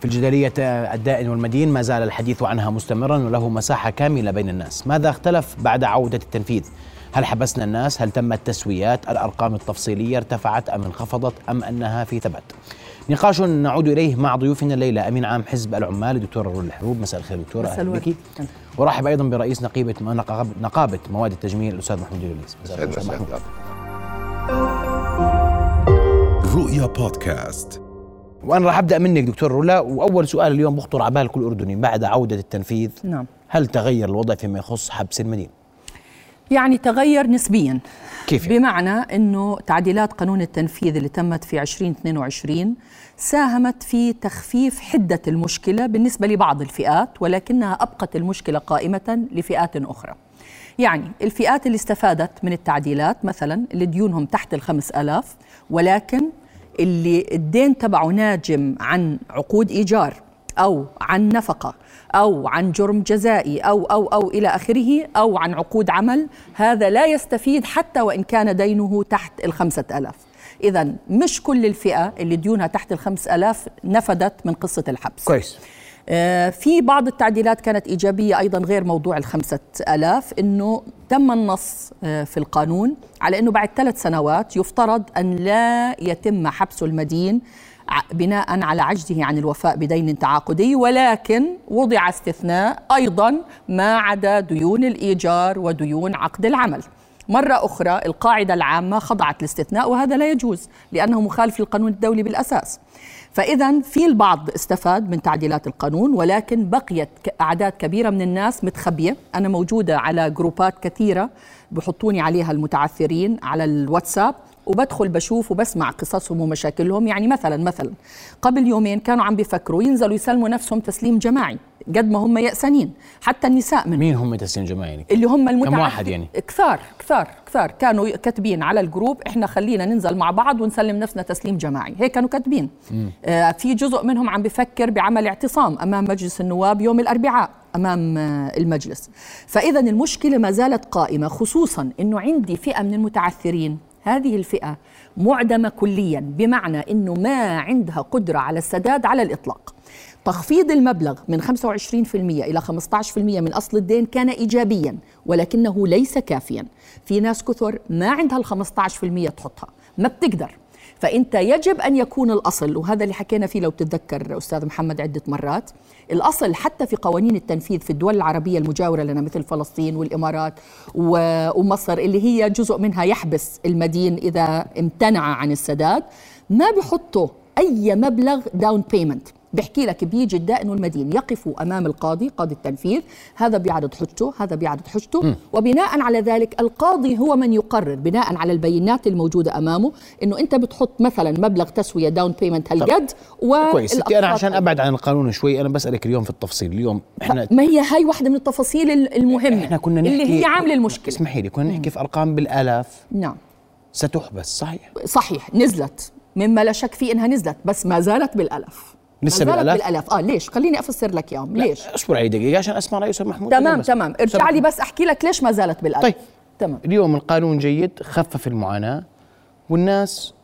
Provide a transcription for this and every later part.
في الجدلية الدائن والمدين ما زال الحديث عنها مستمرا وله مساحة كاملة بين الناس. ماذا اختلف بعد عودة التنفيذ؟ هل حبسنا الناس؟ هل تمت تسويات؟ الأرقام التفصيلية ارتفعت أم انخفضت أم أنها في ثبات؟ نقاش نعود إليه مع ضيوفنا الليلة. أمين عام حزب العمال الدكتوره رول الحروب مساء الخير دكتوره أهلا بك. ورحب أيضا برئيس نقيبة نقابة مواد التجميل الأستاذ محمود الوليس مساء الخير. رؤيا بودكاست. وأنا راح أبدأ منك دكتور رولا وأول سؤال اليوم بخطر على بال كل أردني بعد عودة التنفيذ نعم هل تغير الوضع فيما يخص حبس المدينة؟ يعني تغير نسبيا كيف يعني؟ بمعنى إنه تعديلات قانون التنفيذ اللي تمت في 2022 ساهمت في تخفيف حدة المشكلة بالنسبة لبعض الفئات ولكنها أبقت المشكلة قائمة لفئات أخرى. يعني الفئات اللي استفادت من التعديلات مثلا اللي ديونهم تحت الخمس ألاف ولكن اللي الدين تبعه ناجم عن عقود إيجار أو عن نفقة أو عن جرم جزائي أو أو أو إلى آخره أو عن عقود عمل هذا لا يستفيد حتى وإن كان دينه تحت الخمسة ألاف. إذا مش كل الفئة اللي ديونها تحت الخمس ألاف نفدت من قصة الحبس. كويس. في بعض التعديلات كانت إيجابية أيضا غير موضوع الخمسة ألاف أنه تم النص آه، في القانون على أنه بعد ثلاث سنوات يفترض أن لا يتم حبس المدين بناء على عجزه عن الوفاء بدين تعاقدي ولكن وضع استثناء أيضا ما عدا ديون الإيجار وديون عقد العمل. مرة أخرى القاعدة العامة خضعت الاستثناء وهذا لا يجوز لأنه مخالف للقانون الدولي بالأساس. فإذا في البعض استفاد من تعديلات القانون ولكن بقيت أعداد كبيرة من الناس متخبية. أنا موجودة على جروبات كثيرة بحطوني عليها المتعثرين على الواتساب. وبدخل بشوف وبسمع قصصهم ومشاكلهم. يعني مثلا مثلا قبل يومين كانوا عم بيفكروا ينزلوا يسلموا نفسهم تسليم جماعي قد ما هم يأسانين حتى النساء من مين هم تسليم جماعي؟ يعني؟ اللي هم المتعثرين كم واحد يعني؟ كثار كثار كثار. كانوا كاتبين على الجروب إحنا خلينا ننزل مع بعض ونسلم نفسنا تسليم جماعي. هيك كانوا كاتبين. آه في جزء منهم عم بفكر بعمل اعتصام أمام مجلس النواب يوم الأربعاء أمام آه المجلس. فاذا المشكلة ما زالت قائمة خصوصا إنه عندي فئة من المتعثرين. هذه الفئة معدمة كليا بمعنى أنه ما عندها قدرة على السداد على الإطلاق. تخفيض المبلغ من 25% إلى 15% من أصل الدين كان إيجابيا ولكنه ليس كافيا. في ناس كثر ما عندها ال 15% تحطها. ما بتقدر. فإنت يجب أن يكون الأصل وهذا اللي حكينا فيه لو بتتذكر أستاذ محمد عدة مرات الأصل حتى في قوانين التنفيذ في الدول العربية المجاورة لنا مثل فلسطين والإمارات ومصر اللي هي جزء منها يحبس المدين إذا امتنع عن السداد ما بحطوا أي مبلغ down payment بحكي لك بيجي الدائن والمدين يقفوا أمام القاضي قاضي التنفيذ. هذا بيعرض حجته هذا بيعرض حجته. م. وبناء على ذلك القاضي هو من يقرر بناء على البينات الموجودة أمامه إنه أنت بتحط مثلا مبلغ تسوية down payment هالقد كويس. أنا عشان أبعد عن القانون شوي أنا بسألك اليوم في التفصيل. اليوم إحنا ما هي هاي واحدة من التفاصيل المهمة إحنا كنا نحكي اللي هي عاملة المشكلة. اسمحي لي كنا نحكي في أرقام بالآلاف. نعم. ستحبس صحيح. صحيح نزلت. مما لا شك فيه إنها نزلت بس ما زالت بالآلاف. لسه بالالاف بالالاف آه ليش؟ خليني أفسر لك اياهم ليش؟ أصبر علي دقيقه عشان أسمع رأي أستاذ محمود؟ تمام تمام. ارجع لي بس أحكي لك ليش ما زالت بالالاف طيب. تمام. اليوم القانون جيد خفف المعاناة والناس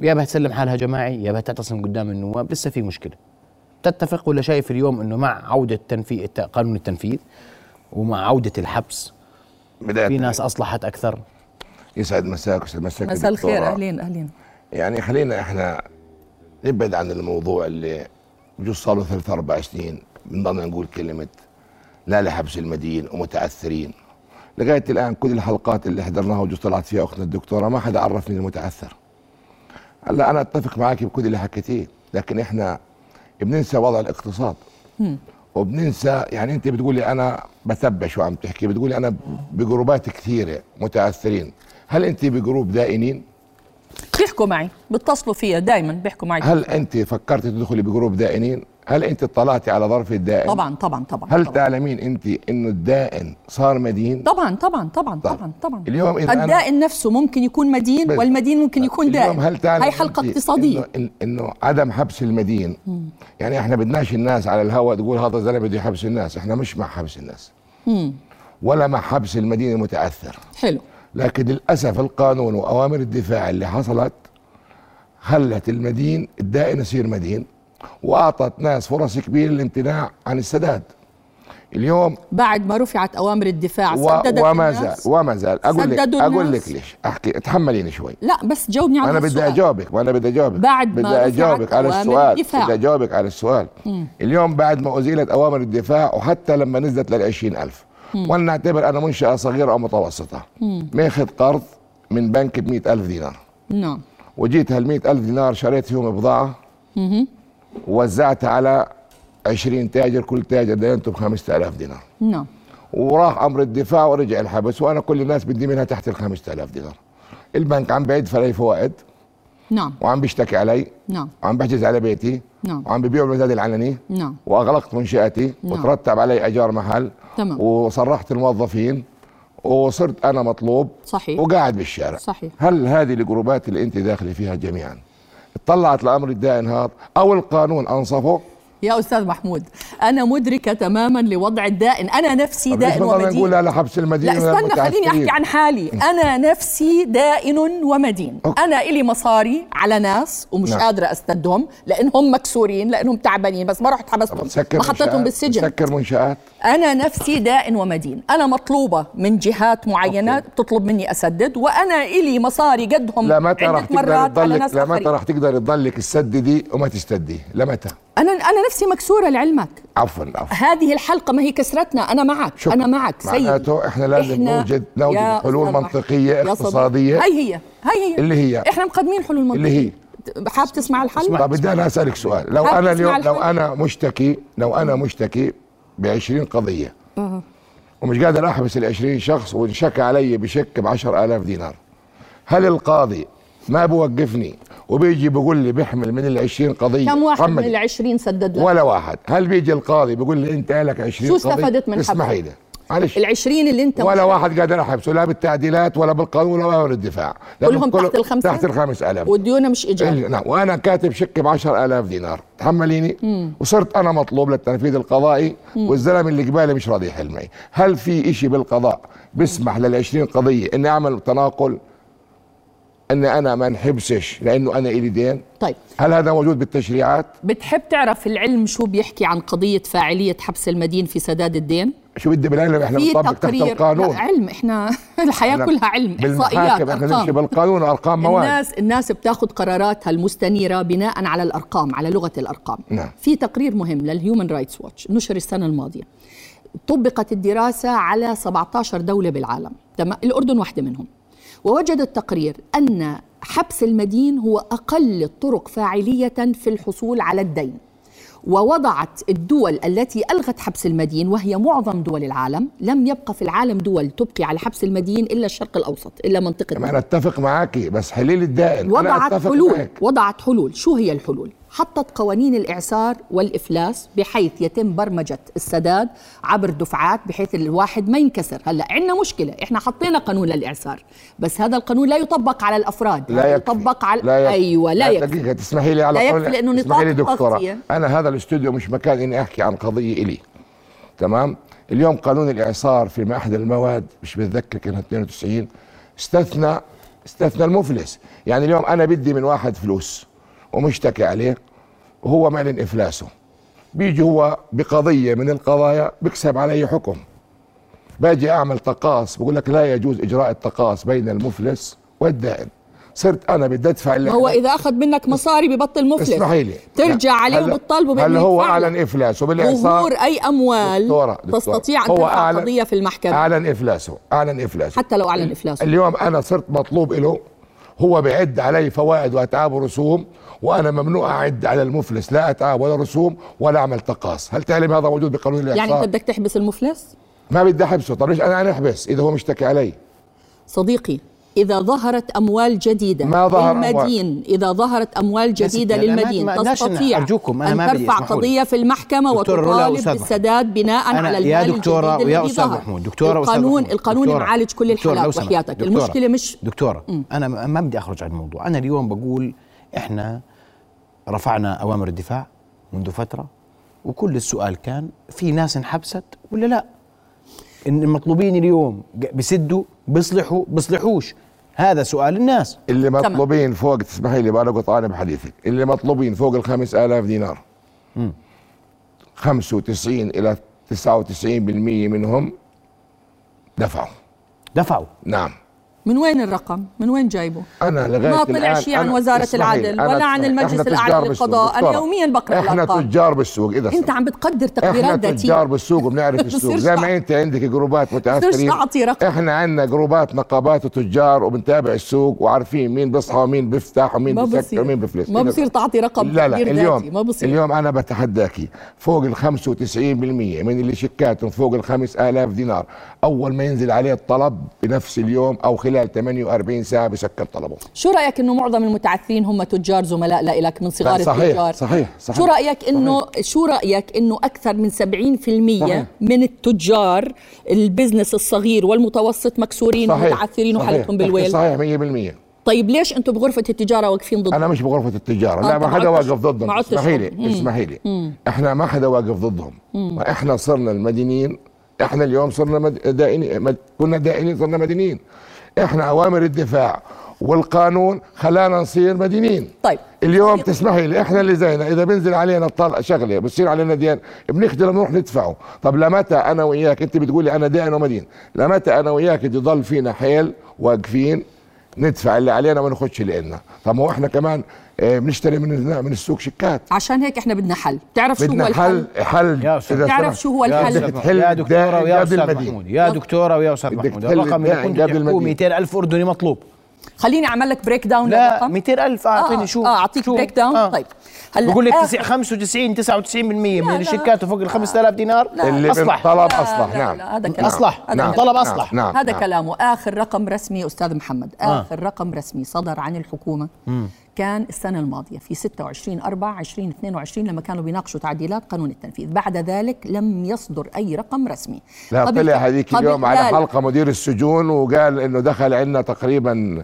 يا بها تسلم حالها جماعي يا بها تعتصم قدام النواب لسه في مشكلة. تتفق ولا شايف اليوم إنه مع عودة تنفيذ قانون التنفيذ ومع عودة الحبس بداية في ناس أصلحت أكثر؟ يسعد مساك ويسعد مساك مساء الخير أهلين أهلين. يعني خلينا إحنا نبعد عن الموضوع اللي بجوز صار له ثلاث أربع سنين بنضلنا نقول كلمة لا لحبس المدين ومتعثرين. لغاية الآن كل الحلقات اللي حضرناها وجوز طلعت فيها أختنا الدكتورة ما حدا عرفني المتعثر. هلا أنا أتفق معك بكل اللي حكيتيه لكن إحنا بننسى وضع الاقتصاد. وبننسى يعني أنت بتقولي أنا بتبع شو عم تحكي بتقولي أنا بجروبات كثيرة متاثرين هل أنت بجروب دائنين؟ بيحكوا معي بيتصلوا فيا دائما بيحكوا معي. هل أنت فكرتي تدخلي بجروب دائنين؟ هل أنت اطلعتي على ظرف الدائن؟ طبعا طبعا طبعا هل طبعًا. تعلمين أنت إنه الدائن صار مدين؟ طبعا طبعا طبعا طبعا طبعا طبعا. اليوم إذا الدائن نفسه ممكن يكون مدين بس والمدين ممكن يكون دائن. هل تعلم هاي حلقة اقتصادية. انه, إنه عدم حبس المدين؟ مم. يعني إحنا بدناش الناس على الهواء تقول هذا الزلمة بده يحبس الناس إحنا مش مع حبس الناس. مم. ولا مع حبس المدين المتأثر. حلو. لكن للأسف القانون وأوامر الدفاع اللي حصلت خلت المدين الدائن يصير مدين وأعطت ناس فرص كبيرة للامتناع عن السداد. اليوم بعد ما رفعت أوامر الدفاع و... سددت وما زال وما زال. أقول لك أقول. لك ليش. أحكي تحمليني شوي. لا بس جاوبني على أنا بدي. أجاوبك وأنا بدي أجاوبك. بعد ما بدي أجاوبك على السؤال. الدفاع. بدي أجاوبك على السؤال. اليوم بعد ما أزيلت أوامر الدفاع وحتى لما نزلت لل 20000 ولنعتبر أنا منشأة صغيرة أو متوسطة. ماخذ قرض من بنك ب 100000 دينار. نعم. وجيت هال 100000 دينار شريت فيهم بضاعة. ووزعتها على 20 تاجر كل تاجر دينته ب 5000 دينار. نعم. وراح أمر الدفاع ورجع الحبس وأنا كل الناس بدي منها تحت ال 5000 دينار. البنك عم بيدفع لي فوائد نعم. وعم بيشتكي علي. نعم. وعم بحجز على بيتي. نعم. وعم ببيعوا المزاد العلني نعم وأغلقت منشآتي نعم. وترتب علي ايجار محل تمام. وصرحت الموظفين وصرت أنا مطلوب صحيح. وقاعد بالشارع صحيح. هل هذه الجروبات اللي أنت داخلة فيها جميعا اطلعت لأمر الدائن هذا أو القانون أنصفه يا أستاذ محمود أنا مدركة تماما لوضع الدائن. أنا نفسي دائن ومدين. نقول لا لحبس المدينة لا استنى خليني أحكي عن حالي. أنا نفسي دائن ومدين. okay. أنا إلي مصاري على ناس ومش نعم. قادرة استردهم لأنهم مكسورين لأنهم تعبانين. بس ما رحت حبستهم ما حطيتهم بالسجن. سكر منشآت؟ أنا نفسي دائن ومدين. أنا مطلوبة من جهات معينة okay. تطلب مني أسدد وأنا إلي مصاري قدهم لا متى راح تقدر على تضلك؟ لا متى. راح تقدر تضلك تسددي وما تستدي لمتى؟ أنا أنا نفسي مكسورة لعلمك. عفوا عفوا. هذه الحلقة ما هي كسرتنا أنا معك شكراً. أنا معك سيدي معناته إحنا لازم نوجد نوجد يا حلول منطقية اقتصادية. هي هي هي هي. اللي هي. إحنا مقدمين حلول منطقية. اللي هي. حابب تسمع الحل؟ طب بدي أنا أسألك سؤال. لو أنا اليوم لو؟ أنا مشتكي لو أنا مشتكي ب 20 قضيه ومش قادر أحبس ال 20 شخص وانشكى علي بشك ب 10000 دينار. هل القاضي ما بوقفني وبيجي بيقول لي بيحمل من ال 20 قضية. كم واحد حمل. من العشرين سدد لك؟ ولا واحد. هل بيجي القاضي بيقول لي انت لك 20 شو قضية؟ استفدت من اسمحي؟ لي. معلش. العشرين اللي انت ولا واحد قادر احبسه لا بالتعديلات ولا بالقانون ولا من الدفاع لأنه كلهم كله تحت الخمسة؟ تحت الخمس آلاف والديونه مش إيجار. نعم. وأنا كاتب شك ب 10000 دينار. تحمليني؟ وصرت أنا مطلوب للتنفيذ القضائي والزلمة اللي قبالي مش راضي يحل معي هل في إشي بالقضاء بيسمح لل 20 قضية إني أعمل تناقل؟ اني أنا ما انحبسش لأنه أنا إلي دين. طيب. هل هذا موجود بالتشريعات؟ بتحب تعرف العلم شو بيحكي عن قضية فاعلية حبس المدين في سداد الدين؟ شو بدي بالعلم؟ إحنا بنطبق تحت القانون. لا علم. إحنا الحياة كلها علم. إحصائيات إحنا نمشي ارقام بالقانون أرقام مواد. الناس الناس بتاخذ قراراتها المستنيرة بناء على الأرقام على لغة الأرقام. نعم. في تقرير مهم لل Human Rights Watch نشر السنة الماضية. طبقت الدراسة على 17 دولة بالعالم. تمام؟ الأردن واحدة منهم. ووجد التقرير أن حبس المدين هو أقل الطرق فاعلية في الحصول على الدين. ووضعت الدول التي ألغت حبس المدين وهي معظم دول العالم لم يبقى في العالم دول تبقي على حبس المدين إلا الشرق الأوسط إلا منطقة أنا أتفق معك بس حليل الدائن أنا وضعت أتفق حلول. وضعت حلول. شو هي الحلول؟ حطت قوانين الإعسار والإفلاس بحيث يتم برمجة السداد عبر دفعات بحيث الواحد ما ينكسر. هلأ عندنا مشكلة. إحنا حطينا قانون للإعسار بس هذا القانون لا يطبق على الأفراد. لا يكفي. يطبق على لا يكفي. أيوة لا يكفي. دقيقة تسمحي لي على لا يكفي لأنه اسمحي لي نطاق دكتورة. أنا هذا الاستوديو مش مكان إني أحكي عن قضية إلي. تمام؟ اليوم قانون الإعصار في أحد المواد مش بتذكر كانها 92 استثنى استثنى المفلس. يعني اليوم أنا بدي من واحد فلوس. ومشتكي عليه وهو معلن إفلاسه بيجي هو بقضية من القضايا بيكسب علي حكم. باجي أعمل تقاص بقول لك لا يجوز إجراء التقاص بين المفلس والدائن صرت أنا بدي أدفع اللي هو إذا أخذ منك مصاري ببطل مفلس اسمحي لي. ترجع عليه وبتطالبه هل بأنه هو. اعلن افلاسه بالاعصار ظهور أي أموال دكتورة دكتورة. تستطيع هو ترفع قضية في المحكمة؟ اعلن افلاسه اعلن افلاسه حتى لو أعلن إفلاسه اليوم أنا صرت مطلوب له هو بيعد علي فوائد وأتعاب ورسوم وأنا ممنوع أعد على المفلس لا أتعاب ولا رسوم ولا أعمل تقاص هل تعلم هذا موجود بقانون الإعصار؟ يعني أنت بدك تحبس المفلس؟ ما بدي أحبسه. طب ليش أنا أنا أحبس إذا هو مشتكي علي؟ صديقي إذا ظهرت أموال جديدة ما ظهر أموال. للمدين إذا ظهرت أموال جديدة للمدين ما- تستطيع أرجوكم، أنا أن ما ترفع. قضية في المحكمة وتطالب بالسداد بناء أنا على يا المال دكتورة الجديد ويا أستاذ. محمود دكتورة القانون محمود. القانون دكتورة، معالج كل دكتورة، الحالات. وحياتك دكتورة، المشكلة مش دكتورة أنا ما ما بدي أخرج عن الموضوع أنا اليوم بقول إحنا رفعنا أوامر الدفاع منذ فترة وكل السؤال كان في ناس انحبست ولا لا إن المطلوبين اليوم بسدوا بيصلحوا بيصلحوش هذا سؤال الناس. اللي مطلوبين فوق تسمحي لي بقى قطعاني بحديثك. اللي مطلوبين فوق ال 5000 دينار. 95 إلى 99% منهم دفعوا. دفعوا. نعم. من وين الرقم؟ من وين جايبه؟ أنا لغاية ما طلع شيء عن أنا- وزارة العدل أنا ولا عن المجلس إحنا الأعلى للقضاء. أنا. يومياً بقرأ إحنا الأرقام. تجار بالسوق إذا أنت عم بتقدر تقديرات ذاتيه تجار بالسوق وبنعرف السوق زي ما أنت عندك جروبات بصيرش متأثرين تعطي رقم. إحنا عندنا جروبات نقابات وتجار وبنتابع السوق وعارفين مين بيصحى ومين بيفتح ومين بيسكر ومين بيفلس ما إذا- بصير تعطي رقم لا لا اليوم ما بصير اليوم أنا بتحداكي فوق ال 95% من اللي شيكاتهم فوق ال 5000 دينار أول ما ينزل عليه الطلب بنفس اليوم أو خلال 48 ساعة بسكر طلبه. شو رأيك إنه معظم المتعثرين هم تجار زملاء لك من صغار صحيح، التجار؟ صحيح، صحيح. شو رأيك إنه شو رأيك إنه أكثر من 70% صحيح. من التجار ال business الصغير والمتوسط مكسورين ومتعثرين وحالتهم بالويل؟ صحيح 100% طيب ليش أنتم بغرفة التجارة واقفين ضد؟ أنا مش بغرفة التجارة لا آه، ما حدا واقف ضدهم. اسمحي ضدهم. لي اسمحي لي. إحنا ما حدا واقف ضدهم. إحنا صرنا المدينين إحنا اليوم صرنا مد... دائنين مد... كنا دائنين صرنا مدينين إحنا أوامر الدفاع والقانون خلانا نصير مدينين. طيب. اليوم تسمحي لي إحنا اللي زينا إذا بنزل علينا الطلع شغلة بصير علينا ديان بنقدر نروح ندفعه. طب لمتى أنا وياك؟ أنت بتقولي أنا دائن ومدين. لمتى أنا وياك؟ يضل فينا حيل واقفين ندفع اللي علينا وما ناخدش اللي لنا طب ما هو إحنا كمان آه، بنشتري من من السوق شيكات. عشان هيك إحنا بدنا حل. بتعرف شو هو بدنا الحل؟ حل حل. يا تعرف. شو هو الحل؟ تحل يا دكتورة ويا المدين. محمود. يا دكتورة ويا أستاذ بدك محمود. الرقم اللي كنت قبل تحكوه المدين. 200 ألف أردني مطلوب. خليني أعمل لك breakdown لا للرقم. 200 ألف. أعطيني آه، شو؟ آه أعطيك شو؟ breakdown آه. طيب هلا بقول لك آخر- 90 95 99% من لا. الشيكات فوق ال 5000 دينار؟ اللي أصلح. طلب أصلح. لا، نعم. لا، هذا كلام. أصلح. هذا نعم. كلام. طلب أصلح. نعم. هذا نعم. كلامه. آخر رقم رسمي أستاذ محمد. آخر رقم رسمي صدر عن الحكومة كان السنة الماضية في 26 4 2022 لما كانوا بيناقشوا تعديلات قانون التنفيذ. بعد ذلك لم يصدر أي رقم رسمي. لا طلع هذيك اليوم على. حلقة مدير السجون وقال إنه دخل عندنا تقريبا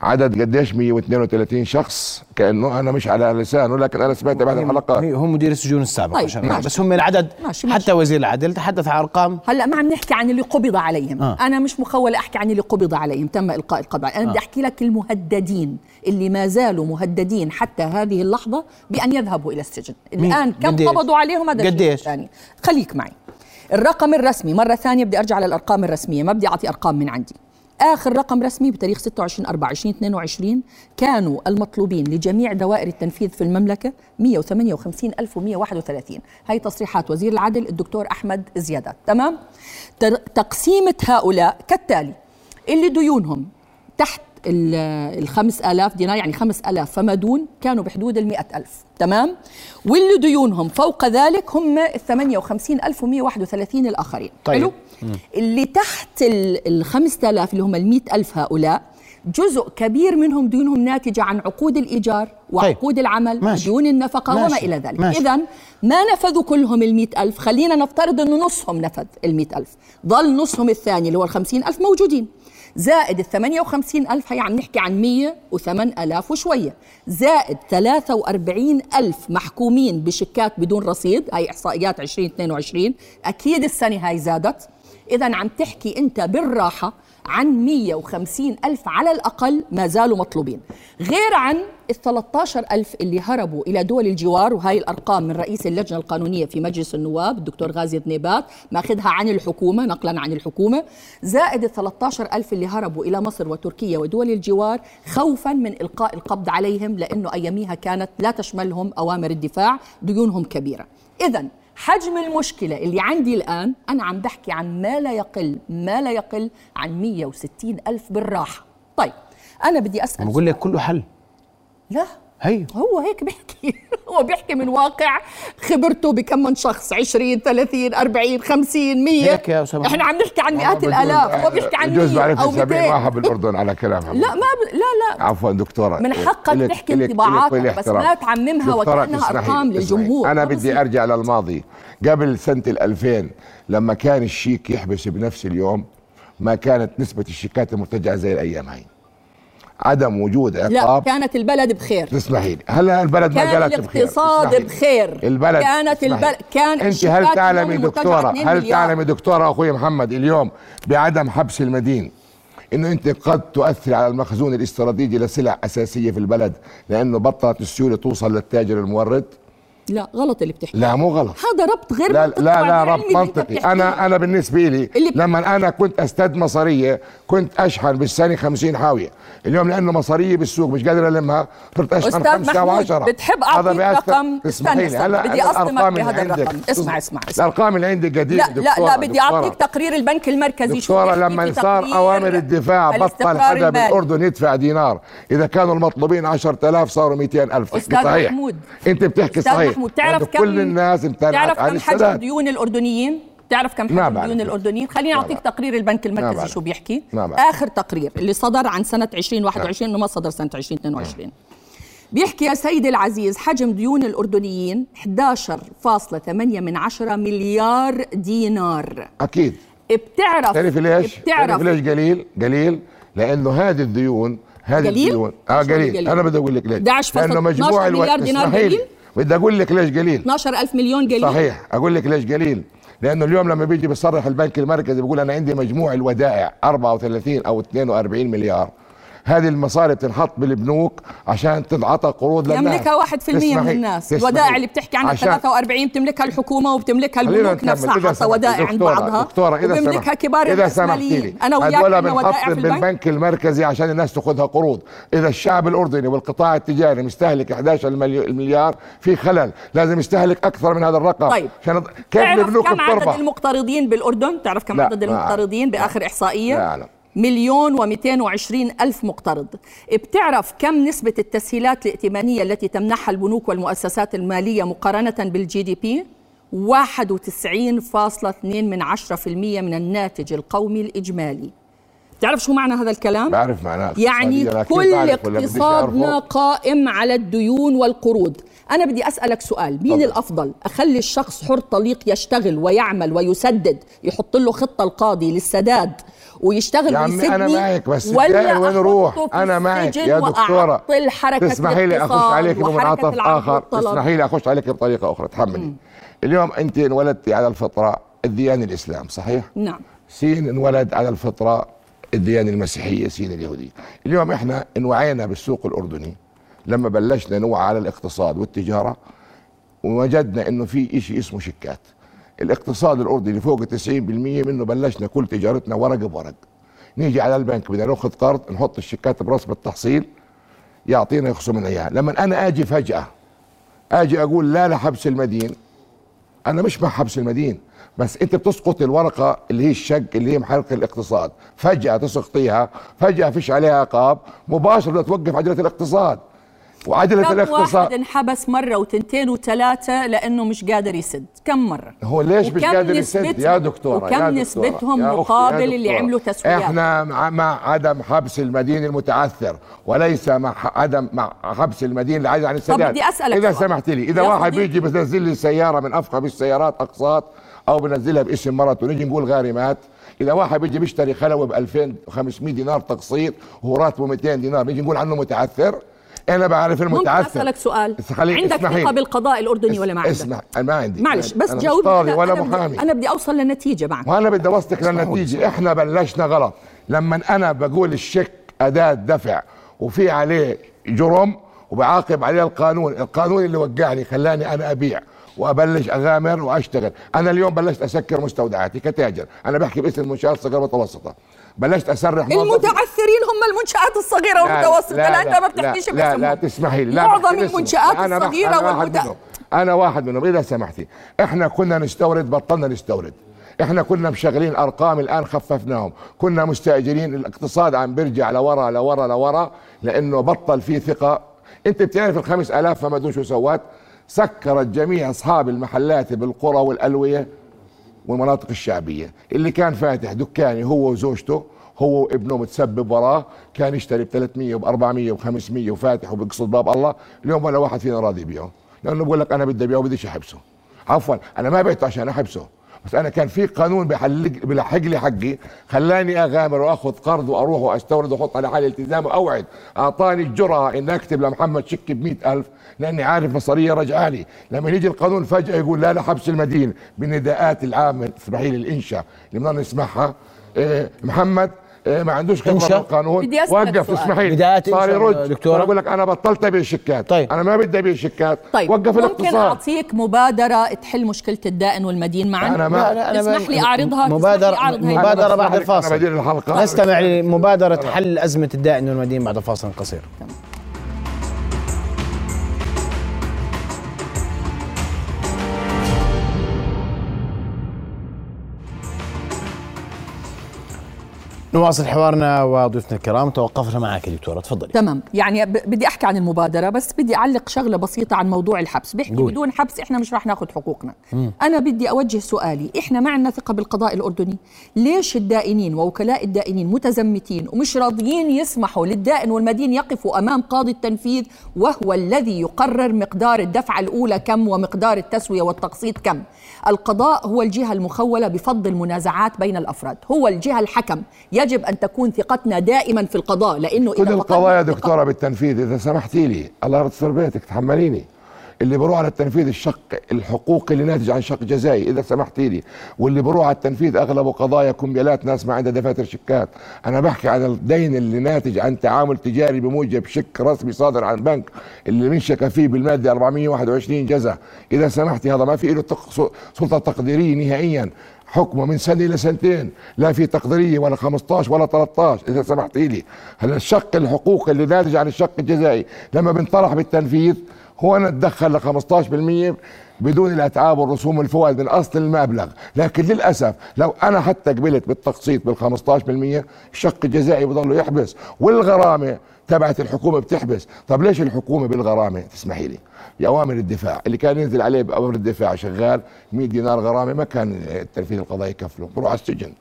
عدد قديش 132 شخص كأنه أنا مش على لسانه لكن أنا سمعت بعد الحلقات هو مدير السجون السابق طيب، عشان ماشي. بس هم العدد ماشي، ماشي. حتى وزير العدل تحدث عن أرقام هلا ما عم نحكي عن اللي قبض عليهم آه. آه. أنا مش مخوله أحكي عن اللي قبض عليهم تم إلقاء القبض عليهم. أنا بدي أحكي لك المهددين اللي ما زالوا مهددين حتى هذه اللحظة بأن يذهبوا إلى السجن مين؟ الآن كم قديش؟ قبضوا عليهم هذا الشيء قديش؟ الثاني خليك معي الرقم الرسمي مرة ثانية بدي أرجع للأرقام الرسمية ما بدي أعطي أرقام من عندي آخر رقم رسمي بتاريخ 26 4 2022 كانوا المطلوبين لجميع دوائر التنفيذ في المملكة 158131 هاي تصريحات وزير العدل الدكتور أحمد زيادات. تمام؟ تقسيمة هؤلاء كالتالي اللي ديونهم تحت ال 5000 دينار يعني 5000 فما دون كانوا بحدود ال 100000 تمام؟ واللي ديونهم فوق ذلك هم ال 58131 الآخرين. طيب. حلو؟ اللي تحت ال 5000 اللي هم ال 100000 هؤلاء جزء كبير منهم ديونهم ناتجة عن عقود الإيجار وعقود العمل ماشي. ديون النفقة وما ماشي. إلى ذلك. إذا ما نفذوا كلهم المئة ألف خلينا نفترض أنه نصهم نفذ المئة ألف. ظل نصهم الثاني اللي هو الخمسين ألف موجودين. زائد الثمانية وخمسين ألف هي عم نحكي عن مية وثمان ألاف وشوية. زائد ثلاثة وأربعين ألف محكومين بشيكات بدون رصيد هاي إحصائيات 2022 أكيد السنة هاي زادت. إذا عم تحكي أنت بالراحة عن 150 ألف على الأقل ما زالوا مطلوبين. غير عن ال 13 ألف اللي هربوا إلى دول الجوار وهاي الأرقام من رئيس اللجنة القانونية في مجلس النواب الدكتور غازي ذنيبات ماخذها عن الحكومة نقلا عن الحكومة. زائد ال 13 ألف اللي هربوا إلى مصر وتركيا ودول الجوار خوفا من إلقاء القبض عليهم لأنه أياميها كانت لا تشملهم أوامر الدفاع ديونهم كبيرة. إذا حجم المشكلة اللي عندي الآن أنا عم بحكي عن ما لا يقل ما لا يقل عن 160 ألف بالراحة. طيب أنا بدي أسأل بقول لك كله حل. لا. هي هو هيك بيحكي هو بيحكي من واقع خبرته بكم من شخص 20 30 40 50 100 هيك يا أسامة. إحنا عم نحكي عن مئات الآلاف هو بيحكي عن جوز 100 بعرف أو 70 200 واحد بالأردن على كلامها لا ما ب... لا لا عفوا دكتورة من حقك تحكي انطباعاتك، بس احترام. ما تعممها دكتورة، أرقام اسمحي. للجمهور. أنا ما بدي. أرجع للماضي قبل سنة ال 2000 لما كان الشيك يحبس بنفس اليوم ما كانت نسبة الشيكات المرتجعة زي الأيام هاي عدم وجود لا عقاب كانت البلد بخير تسمحي لي هلا البلد ما كان قالت بخير الاقتصاد. بخير. البلد كانت. البلد- كان أنت هل تعلمي دكتورة 2 هل. تعلمي دكتورة أخوي محمد اليوم بعدم حبس المدين إنه أنت قد تؤثر على المخزون الاستراتيجي لسلع أساسية في البلد لأنه بطلت السيولة توصل للتاجر المورد لا غلط اللي بتحكي. لا مو غلط. هذا ربط غير لا منطقي لا لا وغير رب علمي اللي أنت منطقي. بتحكيه. أنا أنا بالنسبة لي لما أنا كنت استد مصاريه كنت أشحن بالسنه 50 حاوية. اليوم لأنه مصاريه بالسوق مش قادر ألمها صرت أشحن أستاذ خمسة محمود، و10 بتحب أعطيك رقم؟ استنى، استنى، بدي أصدمك بهذا الرقم. اسمع، اسمع،. الارقام اللي عندي قديمة لا لا لا بدي أعطيك تقرير البنك المركزي. شو لما صار أوامر الدفاع بطل حدا. بالأردن يدفع دينار. إذا كانوا المطلوبين 10000 صاروا 200000 أستاذ صحيح. محمود. أنت بتحكي صحيح. محمود تعرف كم كل الناس تعرف كم حجم ديون الأردنيين تعرف كم حجم بعرف. ديون الأردنيين خليني ما أعطيك. تقرير البنك المركزي بعرف. شو بيحكي بعرف. آخر تقرير اللي صدر عن سنة 2021 انه ما صدر سنة 2022 بيحكي يا سيدي العزيز حجم ديون الأردنيين 11.8 من عشرة مليار دينار أكيد بتعرف تعرف ليش؟ بتعرف تعرف ليش قليل؟ قليل لأنه هذه الديون هذه قليل؟ الديون آه قليل. قليل؟ أنا بدي أقول لك ليش 11 لأنه مجموع 12 مليار دينار. قليل؟ بدي أقول لك ليش قليل. 12000 مليون قليل. صحيح أقول لك ليش قليل. لأنه اليوم لما بيجي بيصرح البنك المركزي بيقول أنا عندي مجموع الودائع 34 أو 42 مليار. هذه المصاري بتنحط بالبنوك عشان تنعطى قروض للناس. يملكها 1% من الناس. الودائع اللي بتحكي عنها عشان- 43 بتملكها الحكومة وبتملكها البنوك. نفسها حتى ودائع عند بعضها دكتورة إذا وبيملكها سمحت- كبار إذا سمحتي أنا وياك ودائع بنحط في البنك. بالبنك المركزي عشان الناس تاخذها قروض. إذا الشعب الأردني والقطاع التجاري مستهلك 11 مليو- مليار في خلل لازم يستهلك أكثر من هذا الرقم. طيب. عشان كيف البنوك كم عدد المقترضين بالأردن؟ تعرف كم عدد. المقترضين بآخر إحصائية؟ لا أعلم. مليون و220 ألف مقترض. بتعرف كم نسبة التسهيلات الائتمانية التي تمنحها البنوك والمؤسسات المالية مقارنة بال GDP؟ 91.2 من 10% من الناتج القومي الإجمالي. تعرف شو معنى هذا الكلام؟ بعرف معناه. يعني كل اقتصادنا؟ قائم على الديون والقروض. أنا بدي أسألك سؤال. مين تفضل. الأفضل؟ أخلي الشخص حر طليق يشتغل ويعمل ويسدد يحط له خطة القاضي للسداد. ويشتغل يا عمي أنا معك بس ولا الدائري وين أحطه روح؟ في أنا معك السجن يا حركة تسمحي لي الاقتصاد عليك بمنعطف والطلب. تسمحي لي أخش عليك بطريقة أخرى تحملي. اليوم أنت انولدتي على الفطرة الديانة الإسلام صحيح؟ نعم. سين انولد على الفطرة الديانة المسيحية سين اليهودية اليوم إحنا انوعينا بالسوق الأردني. لما بلشنا نوعى على الاقتصاد والتجارة ووجدنا إنه في إشي اسمه شيكات الاقتصاد الأردني اللي فوق 90% منه بلشنا كل تجارتنا ورق بورق. نيجي على البنك بدنا ناخذ قرض نحط الشيكات برسم التحصيل يعطينا يخصم من اياها لما أنا آجي فجأة آجي أقول لا لحبس المدين. أنا مش مع حبس المدين بس أنت بتسقط الورقة اللي هي الشق اللي هي محرك الاقتصاد. فجأة تسقطيها فجأة فيش عليها عقاب مباشرة توقف عجلة الاقتصاد. وعجلة كم واحد انحبس مرة وتنتين وثلاثة لأنه مش قادر يسد. كم مرة؟ هو ليش مش قادر يسد؟ يا دكتورة وكم يا دكتورة نسبتهم يا أختي، يا مقابل اللي. عملوا تسويات إحنا مع, مع عدم حبس المدين المتعثر وليس مع عدم مع حبس المدين اللي عايز عن السداد بدي أسألك سؤال. سمحت لي يا واحد. بيجي بينزل لي سيارة من أفخم السيارات اقساط أو بنزلها باسم مرته نيجي نقول غارمات إذا واحد بيجي بيشتري خلوة ب 2500 دينار تقسيط وهو راتبه 200 دينار نيجي نقول عنه متعثر. أنا بعرف ممكن المتعثر أسألك سؤال؟ بس خليك عندك لي. بالقضاء الأردني ولا ما عندك؟ اسمع أنا ما عندي. معلش بس جاوبني. ولا أنا بدي- محامي أنا بدي أوصل لنتيجة معك وأنا بدي أوصلك للنتيجه إحنا بلشنا غلط. لما أنا بقول الشيك أداة دفع وفي عليه جرم وبعاقب عليه القانون القانون اللي وقعني خلاني أنا أبيع وأبلش أغامر وأشتغل. أنا اليوم بلشت أسكر مستودعاتي كتاجر. أنا بحكي باسم المنشآت الصغيرة والمتوسطة. بلشت اسرح موظفين. المتعثرين هم المنشآت الصغيرة والمتوسطة لا, أنت ما بتحكيش لا لا, لا تسمحي لي لا معظم. المنشآت الصغيرة أنا واحد. منهم. أنا واحد منهم إذا سمحتي إحنا كنا نستورد بطلنا نستورد إحنا كنا مشغلين أرقام الآن خففناهم كنا مستأجرين الاقتصاد عم بيرجع لورا لورا لورا لأنه بطل فيه ثقة أنت بتعرف الخمس آلاف فما دون شو سوت سكرت جميع أصحاب المحلات بالقرى والألوية والمناطق الشعبية. اللي كان فاتح دكاني هو وزوجته هو وابنه متسبب وراه كان يشتري ب 300 وب 400 وب 500 وفاتح وبيقصد باب الله. اليوم ولا واحد فينا راضي يبيعه لأنه بقول لك أنا بدي أبيعه بديش أحبسه. عفوا أنا ما بعته عشان أحبسه. بس أنا كان في قانون بحلق بلحق لي حقي خلاني أغامر وأخذ قرض وأروح وأستورد وأحط على حالي التزام وأوعد. أعطاني الجرأة ان أكتب لمحمد شك ب ألف لأني عارف مصاريه رجعه لي لما يجي القانون فجأة يقول لا لا حبس المدين بالنداءات العامة اسمحي لي الانشاء اللي بدنا نسمعها إيه محمد ما عندوش خبرة. بالقانون. أسألك وقف. تسمحي لي. بدايات صار يرد. دكتورة. صار يقول لك أنا بطلت أبيع الشيكات طيب. أنا ما بدي أبيع الشيكات طيب. وقف ممكن الاقتصاد. أعطيك مبادرة تحل مشكلة الدائن والمدين معا؟ أنا ما- لا لا أنا تسمح لي أعرضها تسمح لي أعرض أنا بعد الفاصل. نستمع لمبادرة حل أزمة الدائن والمدين بعد فاصل قصير. نواصل حوارنا وضيوفنا الكرام توقفنا معك يا دكتورة تفضلي. تمام. يعني بدي أحكي عن المبادرة بس بدي أعلق شغلة بسيطة عن موضوع الحبس. بيحكي قول. بدون حبس إحنا مش رح ناخذ حقوقنا. أنا بدي أوجه سؤالي إحنا ما عندنا ثقة بالقضاء الأردني. ليش الدائنين ووكلاء الدائنين متزمتين ومش راضيين يسمحوا للدائن والمدين يقفوا أمام قاضي التنفيذ وهو الذي يقرر مقدار الدفعة الأولى كم ومقدار التسوية والتقسيط كم؟ القضاء هو الجهة المخولة بفض المنازعات بين الأفراد هو الجهة الحكم. يجب أن تكون ثقتنا دائما في القضاء لأنه كل القضايا الثقة- دكتورة بالتنفيذ إذا سمحتي لي الله يرضى بيتك تحمليني. اللي بروح على التنفيذ الشق الحقوقي اللي ناتج عن شق جزائي إذا سمحتي لي. واللي بروح على التنفيذ اغلبه قضايا كمبيالات ناس ما عندها دفاتر شيكات أنا بحكي عن الدين اللي ناتج عن تعامل تجاري بموجب شيك رسمي صادر عن بنك اللي منشك فيه بالمادة 421 جزء إذا سمحتي هذا ما في له سلطة تقديرية نهائيا. حكمه من سنة إلى سنتين لا في تقديرية ولا 15 ولا 13 إذا سمحتي لي. هلا الشق الحقوقي اللي ناتج عن الشق الجزائي لما بنطرح بالتنفيذ هو نتدخل ل 15% بدون الأتعاب والرسوم والفوائد من أصل المبلغ. لكن للأسف لو أنا حتى قبلت بالتقسيط بال 15% الشق الجزائي بضله يحبس والغرامة تبعت الحكومة بتحبس. طب ليش الحكومة بالغرامة؟ تسمحي لي. باوامر الدفاع. اللي كان ينزل عليه بأوامر الدفاع شغال 100 دينار غرامة ما كان التنفيذ القضائي يكفله. بروح على السجن.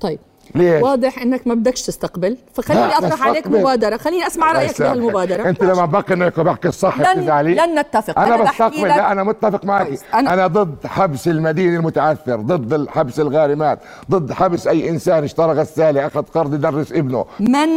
طيب. ليش؟ واضح إنك ما بدكش تستقبل فخليني أطرح عليك. مبادرة خليني أسمع رأيك. بهالمبادره أنت لما بقى إنك بحكي الصح بتزعلي لن نتفق. أنا, أنا بستقبل لا أنا متفق معك. أنا- أنا ضد حبس المدين المتعثر ضد حبس الغارمات ضد حبس أي إنسان اشترى غسالة أخذ قرض يدرس ابنه. من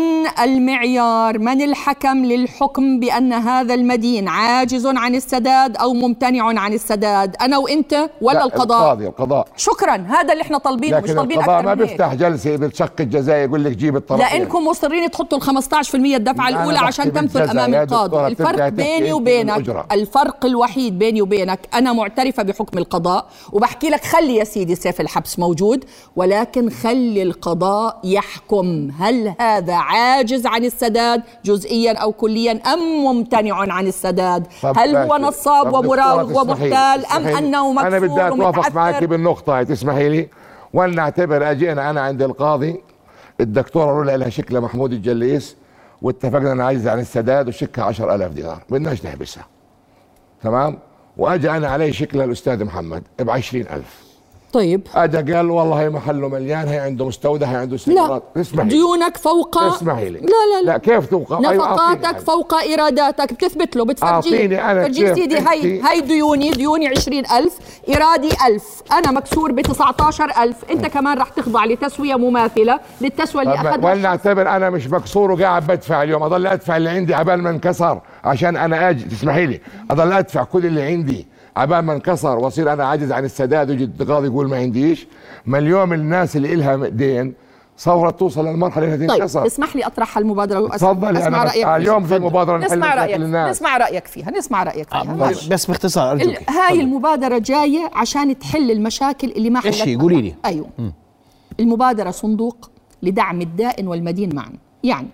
المعيار؟ من الحكم للحكم بأن هذا المدين عاجز عن السداد أو ممتنع عن السداد؟ أنا وأنت ولا لا، القضاء؟ القاضي القضاء. شكرا. هذا اللي إحنا طالبينه مش طالبين القضاء أكثر ما بيفتح جلسة بالشق الجزائي يقول لك جيب الطرفين لأنكم مصرين تحطوا ال 15% الدفعة الأولى عشان تمثل أمام القاضي الفرق بيني وبينك. الفرق الوحيد بيني وبينك أنا معترفة بحكم القضاء وبحكي لك خلي يا سيدي سيف الحبس موجود ولكن خلي القضاء يحكم هل هذا عاجز عن السداد جزئيا أو كليا أم ممتنع عن السداد هل هو. نصاب ومراوغ ومحتال أم. أنه مكسور أنا بدي أتوافق معك؟ بالنقطة تسمحي لي ولنعتبر اجينا أنا عند القاضي الدكتوره رولا لها شكل محمود الجليس واتفقنا أنا عايز عن السداد وشكها 10000 دينار بدناش نحبسها. تمام؟ واجى أنا علي شكل الأستاذ محمد ب 20000 طيب. اجى قال والله هي محله مليان هي عنده مستودع هي عنده لا سيارات اسمحي لي. ديونك فوق اسمحي لي. لا لا لا. لا كيف توقع؟ أيوة، نفقاتك حاجة. فوق إيراداتك. بتثبت له بتفرجيه أعطيني أنا فرجيه كيف سيدي هي هي ديوني ديوني 20000 إيرادي 1000 أنا مكسور ب 19000 أنت كمان رح تخضع لتسوية مماثلة للتسوية اللي طب أخذها ولنعتبر أنا مش مكسور وقاعد بدفع اليوم. أضل أدفع اللي عندي عبال ما انكسر عشان أنا أجي. تسمحي لي. أضل أدفع كل اللي عندي. عبال ما انكسر واصير أنا عاجز عن السداد ويجي القاضي يقول ما عنديش. ما اليوم الناس اللي إلها دين صورت توصل للمرحلة انها طيب تنكسر اسمح لي أطرح المبادرة وأس- تفضلي اسمع رأيك آه، فيها. اليوم في مبادرة نحل نسمع رأيك مشاكل الناس نسمع رأيك فيها. نسمع رأيك فيها. ماشي. بس باختصار ال- ارجوك هاي. المبادرة جاية عشان تحل المشاكل اللي ما حلتها هي؟ قولي لي. أيوه. المبادرة صندوق لدعم الدائن والمدين معا. يعني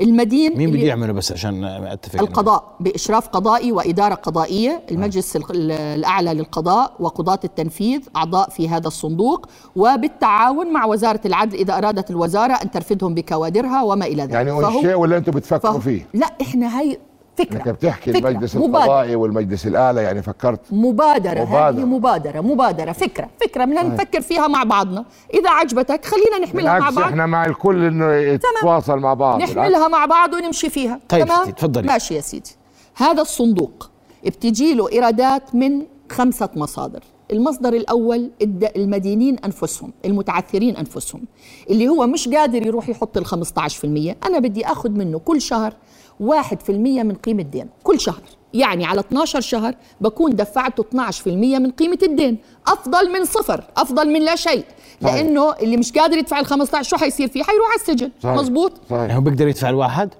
المدين مين بده يعمله بس عشان أتفق؟ القضاء بإشراف قضائي وإدارة قضائية المجلس ال- ال- الأعلى للقضاء وقضاة التنفيذ أعضاء في هذا الصندوق وبالتعاون مع وزارة العدل إذا أرادت الوزارة أن ترفدهم بكوادرها وما إلى ذلك. يعني فهو- الشيء ولا أنتم بتفكروا فيه؟ لا إحنا هاي فكرة إنك بتحكي فكرة. المجلس مبادرة. القضائي والمجلس الأعلى يعني فكرت مبادرة, مبادرة. هذه مبادرة مبادرة فكرة فكرة بدنا نفكر فيها مع بعضنا إذا عجبتك خلينا نحملها مع بالعكس بعض إحنا مع الكل إنه يتواصل مع بعض بالعكس. نحملها مع بعض ونمشي فيها طيب تمام؟ تفضلي. ماشي يا سيدي هذا الصندوق بتجي له إيرادات من خمسة مصادر المصدر الأول الد- المدينين أنفسهم المتعثرين أنفسهم اللي هو مش قادر يروح يحط ال 15% أنا بدي أخذ منه كل شهر واحد في المية من قيمة دين كل شهر. يعني على 12 شهر بكون دفعته 12% من قيمة الدين. أفضل من صفر أفضل من لا شيء. صحيح. لأنه اللي مش قادر يدفع ال 15 شو حيصير فيه؟ حيروح على السجن. صحيح. مزبوط صحيح. يعني هو بيقدر يدفع الواحد؟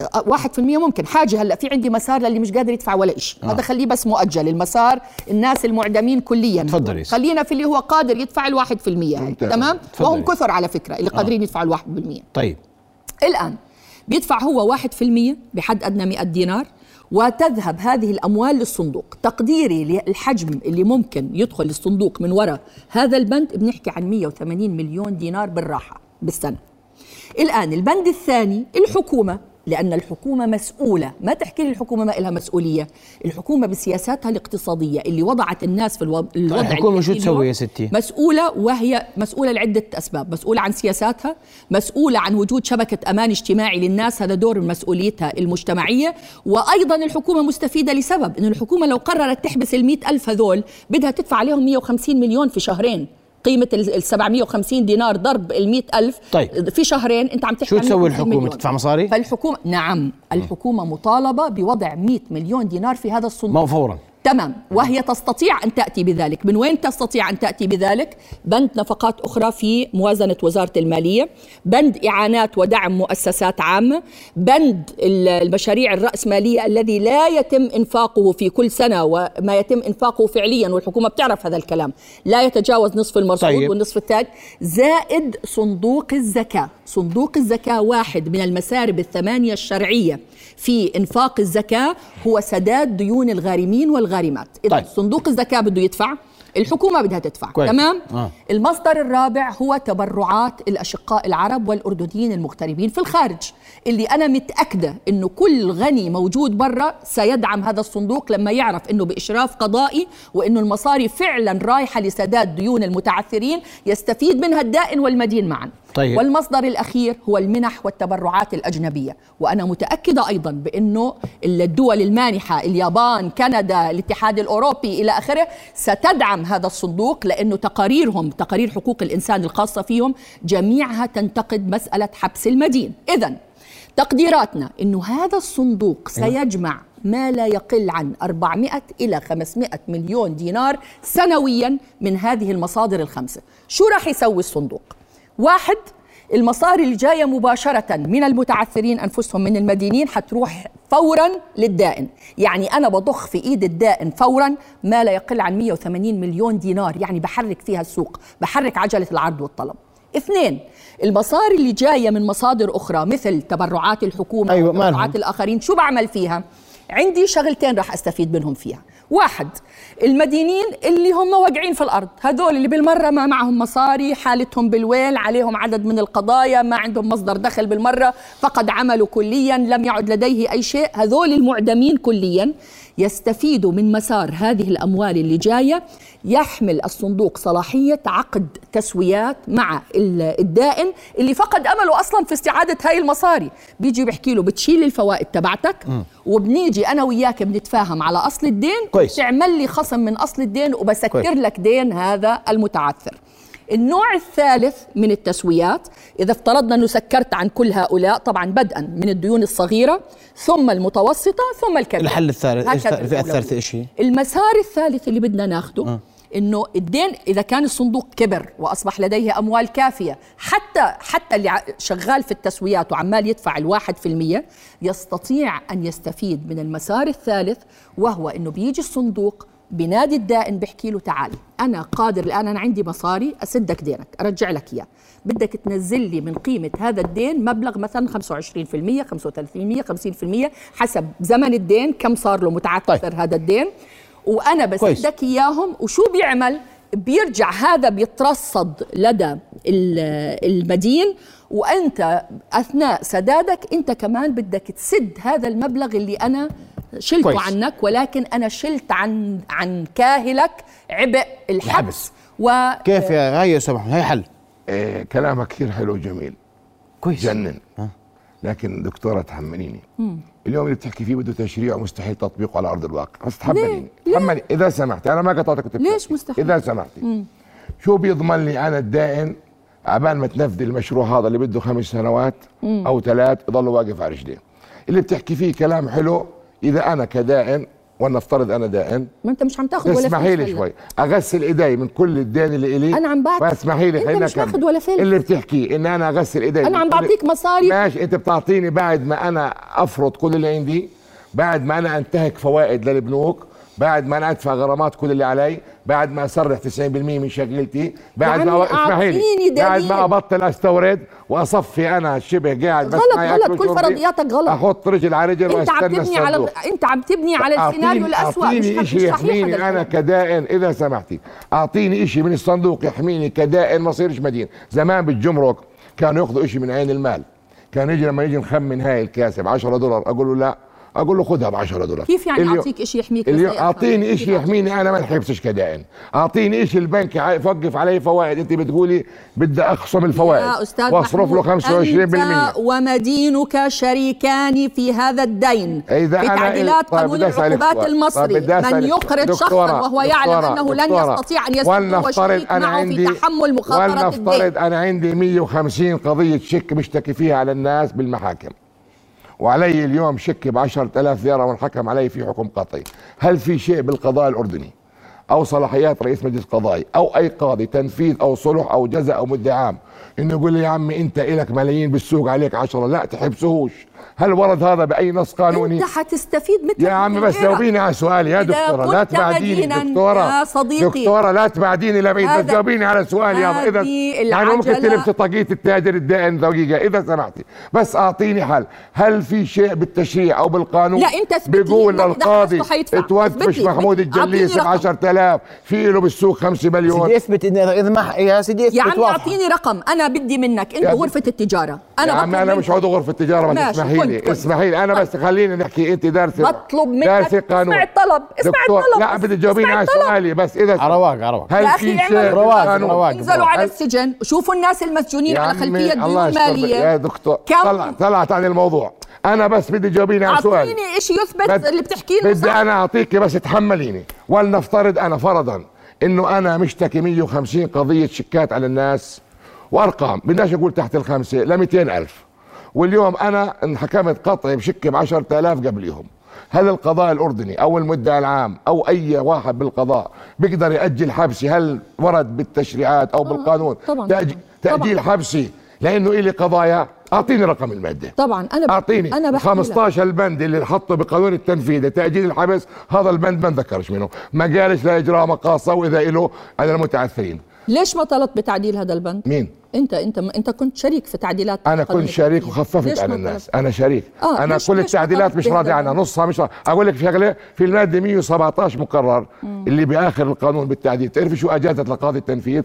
أه، واحد في المية ممكن. حاجة هلأ في عندي مسار للي مش قادر يدفع ولا إشي. آه. هذا خليه بس مؤجل. المسار الناس المعدمين كليا. تفضل يا سيدي. خلينا في اللي هو قادر يدفع الواحد في المية. تمام؟ تفضل وهم كثر على فكرة اللي قادرين يدفعوا الواحد بالمية. طيب. الآن بيدفع هو واحد في المية بحد أدنى 100 دينار وتذهب هذه الأموال للصندوق. تقديري للحجم اللي ممكن يدخل الصندوق من وراء هذا البند بنحكي عن 180 مليون دينار بالراحة بالسنة. الآن البند الثاني الحكومة. لأن الحكومة مسؤولة. ما تحكي لي الحكومة ما لها مسؤولية؟ الحكومة بسياساتها الاقتصادية اللي وضعت الناس في الوضع, اللي الحكومة شو تسوي. يا ستي؟ مسؤولة وهي مسؤولة لعدة أسباب. مسؤولة عن سياساتها مسؤولة عن وجود شبكة أمان اجتماعي للناس. هذا دور من مسؤوليتها المجتمعية. وأيضا الحكومة مستفيدة لسبب أن الحكومة لو قررت تحبس المئة ألف هذول بدها تدفع عليهم 150 مليون في شهرين. قيمة ال 750 دينار ضرب ال ألف طيب. في شهرين أنت عم تحكي شو تسوي 150 الحكومة؟ مليون. تدفع مصاري؟ فالحكومة نعم الحكومة مطالبة بوضع 100 مليون دينار في هذا الصندوق ما فورا تمام. وهي تستطيع أن تأتي بذلك. من وين تستطيع أن تأتي بذلك؟ بند نفقات أخرى في موازنة وزارة المالية بند إعانات ودعم مؤسسات عامة بند ال- المشاريع الرأسمالية الذي لا يتم إنفاقه في كل سنة وما يتم إنفاقه فعليا والحكومة بتعرف هذا الكلام. لا يتجاوز نصف المرصود طيب. والنصف الثاني زائد صندوق الزكاة. صندوق الزكاة واحد من المسارب الثمانية الشرعية في إنفاق الزكاة هو سداد ديون الغارمين والغارمات إذا طيب. طيب. صندوق الزكاة بده يدفع الحكومة بدها تدفع كويس. تمام آه. المصدر الرابع هو تبرعات الأشقاء العرب والأردنيين المغتربين في الخارج اللي أنا متأكدة أنه كل غني موجود برا سيدعم هذا الصندوق لما يعرف أنه بإشراف قضائي وأنه المصاري فعلا رايحة لسداد ديون المتعثرين يستفيد منها الدائن والمدين معا طيب. والمصدر الأخير هو المنح والتبرعات الأجنبية وأنا متأكدة أيضا بأنه الدول المانحة اليابان كندا الاتحاد الأوروبي إلى آخره ستدعم هذا الصندوق لأنه تقاريرهم تقارير حقوق الإنسان الخاصة فيهم جميعها تنتقد مسألة حبس المدين إذا تقديراتنا أنه هذا الصندوق سيجمع ما لا يقل عن 400 إلى 500 مليون دينار سنويا من هذه المصادر الخمسة شو راح يسوي الصندوق؟ واحد المصاري اللي جاية مباشرة من المتعثرين أنفسهم من المدينين حتروح فورا للدائن يعني أنا بضخ في إيد الدائن فورا ما لا يقل عن 180 مليون دينار يعني بحرك فيها السوق بحرك عجلة العرض والطلب اثنين المصاري اللي جاية من مصادر أخرى مثل تبرعات الحكومة أيوة، وتبرعات مالهم؟ الآخرين شو بعمل فيها؟ عندي شغلتين راح أستفيد منهم فيها واحد المدينين اللي هم واقعين في الأرض هذول اللي بالمرة ما معهم مصاري حالتهم بالويل عليهم عدد من القضايا ما عندهم مصدر دخل بالمرة فقد عملوا كليا لم يعد لديه أي شيء هذول المعدمين كليا. يستفيدوا من مسار هذه الأموال اللي جاية يحمل الصندوق صلاحية عقد تسويات مع ال- الدائن اللي فقد أمله أصلا في استعادة هاي المصاري بيجي بيحكي له بتشيل الفوائد تبعتك وبنيجي أنا وياك بنتفاهم على أصل الدين كويس. تعمل لي خصم من أصل الدين وبسكر كويس. لك دين هذا المتعثر النوع الثالث من التسويات إذا افترضنا أنه سكرت عن كل هؤلاء طبعا بدءا من الديون الصغيرة ثم المتوسطة ثم الكبيرة الحل الثالث الفئة. الثالثة إيش هي؟ المسار الثالث اللي بدنا ناخده إنه الدين إذا كان الصندوق كبر وأصبح لديه أموال كافية حتى حتى اللي شغال في التسويات وعمال يدفع الواحد في المية يستطيع أن يستفيد من المسار الثالث وهو إنه بيجي الصندوق بنادي الدائن بيحكي له تعال. أنا قادر الآن أنا عندي مصاري أسدك دينك أرجع لك إياه. بدك تنزل لي من قيمة هذا الدين مبلغ مثلا 25% 35% 50% حسب زمن الدين كم صار له متعثر طيب. هذا الدين. وأنا. بسدك إياهم. وشو بيعمل؟ بيرجع هذا بيترصد لدى ال- المدين. وأنت أثناء سدادك أنت كمان بدك تسد هذا المبلغ اللي أنا شلته كويس. عنك ولكن أنا شلت عن عن كاهلك عبء الحبس. الحبس. و كيف يا أستاذ محمد هاي حل. إيه كلامك كثير حلو وجميل. كويس. جنن. لكن دكتورة تحمليني. اليوم اللي بتحكي فيه بده تشريع ومستحيل تطبيقه على أرض الواقع. بس تحمليني؟ تحملي إذا سمحتي. أنا ما قطعتك ليش. مستحيل؟ إذا سمحتي. شو بيضمن لي أنا الدائن؟ عبال ما تنفذ المشروع هذا اللي بده خمس سنوات أو ثلاث يضل واقف على رجليه. اللي بتحكي فيه كلام حلو إذا أنا كدائن ولنفترض أنا دائن ما أنت مش عم تاخذ ولا اسمحي لي فلس شوي. أغسل إيدي من كل الدين اللي إلي. أنا عم بعطيك- فاسمحي لي خلينا مش. ماخد ولا فلس. اللي بتحكيه ان أنا أغسل إيدي أنا عم بعطيك مصاري. ماشي أنت بتعطيني بعد ما أنا افرض كل اللي عندي بعد ما أنا أنتهك فوائد للبنوك بعد ما أنا أدفع غرامات كل اللي علي. بعد ما اسرح 90% من شغلتي بعد يعني ما أعطيني بعد. ما أبطل أستورد وأصفي أنا شبه قاعد بس غلط، غلط، كل فرضياتك غلط. أحط رجل على رجل أنت عم تبني على. أنت عم تبني على السيناريو الاسوء أعطيني شيء يحميني أنا. كدائن إذا سمحتي أعطيني شيء من الصندوق يحميني كدائن ما اصيرش مدين زمان بالجمرك كانوا يأخذوا شيء من عين المال كان يجي لما يجي نخمن هاي الكاسه ب 10 دولار أقول له لا أقول له خذها ب 10 دولار. كيف يعني اليوم- أعطيك شيء يحميك اليوم لا أعطيني. شيء يحميني أنا ما انحبسش كدائن. أعطيني شيء البنك يوقف علي فوائد. أنت بتقولي بدي أخصم الفوائد. يا أستاذ واصرف له محمود، 25% أنت ومدينك شريكان في هذا الدين إذا في أنا- تعديلات طيب قانون العقوبات سؤال. المصري. طيب من يقرض شخصا وهو يعلم أنه لن. يستطيع أن يسدد وهو ولنفترض شريك أنا معه في عندي تحمل مخاطرة الدين. ولنفترض أنا عندي 150 قضية شك مشتكي فيها على الناس بالمحاكم. وعلي اليوم شك ب 10000 ليره وانحكم علي في حكم قطعي. هل في شيء بالقضاء الأردني؟ أو صلاحيات رئيس مجلس قضائي أو أي قاضي تنفيذ أو صلح أو جزاء أو مدعي عام. إنه يقول لي يا عمي أنت إلك ملايين بالسوق عليك عشرة. لا تحبسهوش هل ورد هذا بأي نص قانوني؟ أنت حتستفيد مثل يا عمي بس. جاوبيني على سؤالي يا إذا دكتورة لا تبعديني دكتورة. يا صديقي. دكتورة لا تبعديني لبعيد بس جاوبيني على سؤالي. يابا إذا هذه يعني ممكن تلبسي طاقية التاجر الدائن دقيقة إذا سمحتي. بس أعطيني حل. هل في شيء بالتشريع أو بالقانون لا، لي بيقول للقاضي لي، محمود. الجليس ب أعطيني رقم. 10000 في له بالسوق 5 مليون. سيدي اثبت إن إذا ما يا سيدي اثبت يا عمي واضحة. أعطيني رقم. أنا بدي منك انت غرفة التجارة أنا يا عمي بطلب أنا مش عضو غرفة التجارة بس اسمحي لي. اسمحي لي أنا بس خليني نحكي أنت دارسه بطلب منك دارسة قانون اسمع الطلب اسمع دكتور الطلب لا بدي تجاوبيني على. سؤالي بس اذا عرواق عرواق هل يا في رواق،؟ رواق. انزلوا على السجن شوفوا الناس المسجونين على خلفية ديون. ماليه يا دكتور؟ طلع طلعت عن الموضوع أنا بس بدي تجاوبيني على سؤال أعطيني شيء يثبت بد- اللي بتحكيه بدي صح. أنا اعطيك بس تحمليني ولنفترض أنا فرضا إنه أنا مشتكي 150 قضية شيكات على الناس وأرقام بدناش أقول تحت الخمسة ل 200000 واليوم أنا انحكمت قطعي بشك ب 10000 قبليهم. هل القضاء الأردني أو المدعي العام أو أي واحد بالقضاء بيقدر يأجل حبسي؟ هل ورد بالتشريعات أو بالقانون؟ طبعاً. تأج- تأجيل حبسي لأنه إلي قضايا؟ أعطيني رقم المادة. طبعا أنا ب... أعطيني أنا بحكي لك. 15 البند اللي حطه بقانون التنفيذ تاجيل الحبس هذا البند ما ذكرش منه. ما قالش لا إجراء مقاصة وإذا له على المتعثرين. ليش ما طلبت بتعديل هذا البند؟ مين؟ انت انت انت كنت شريك في تعديلات أنا كنت شريك. وخففت ما الناس؟ أنا شريك. آه، أنا كل التعديلات مش راضي عنها؟ نصها مش راضي. أقول لك شغلة في الماده 117 مقرر. اللي بآخر القانون بالتعديل. تعرف شو أجازت لقاضي التنفيذ؟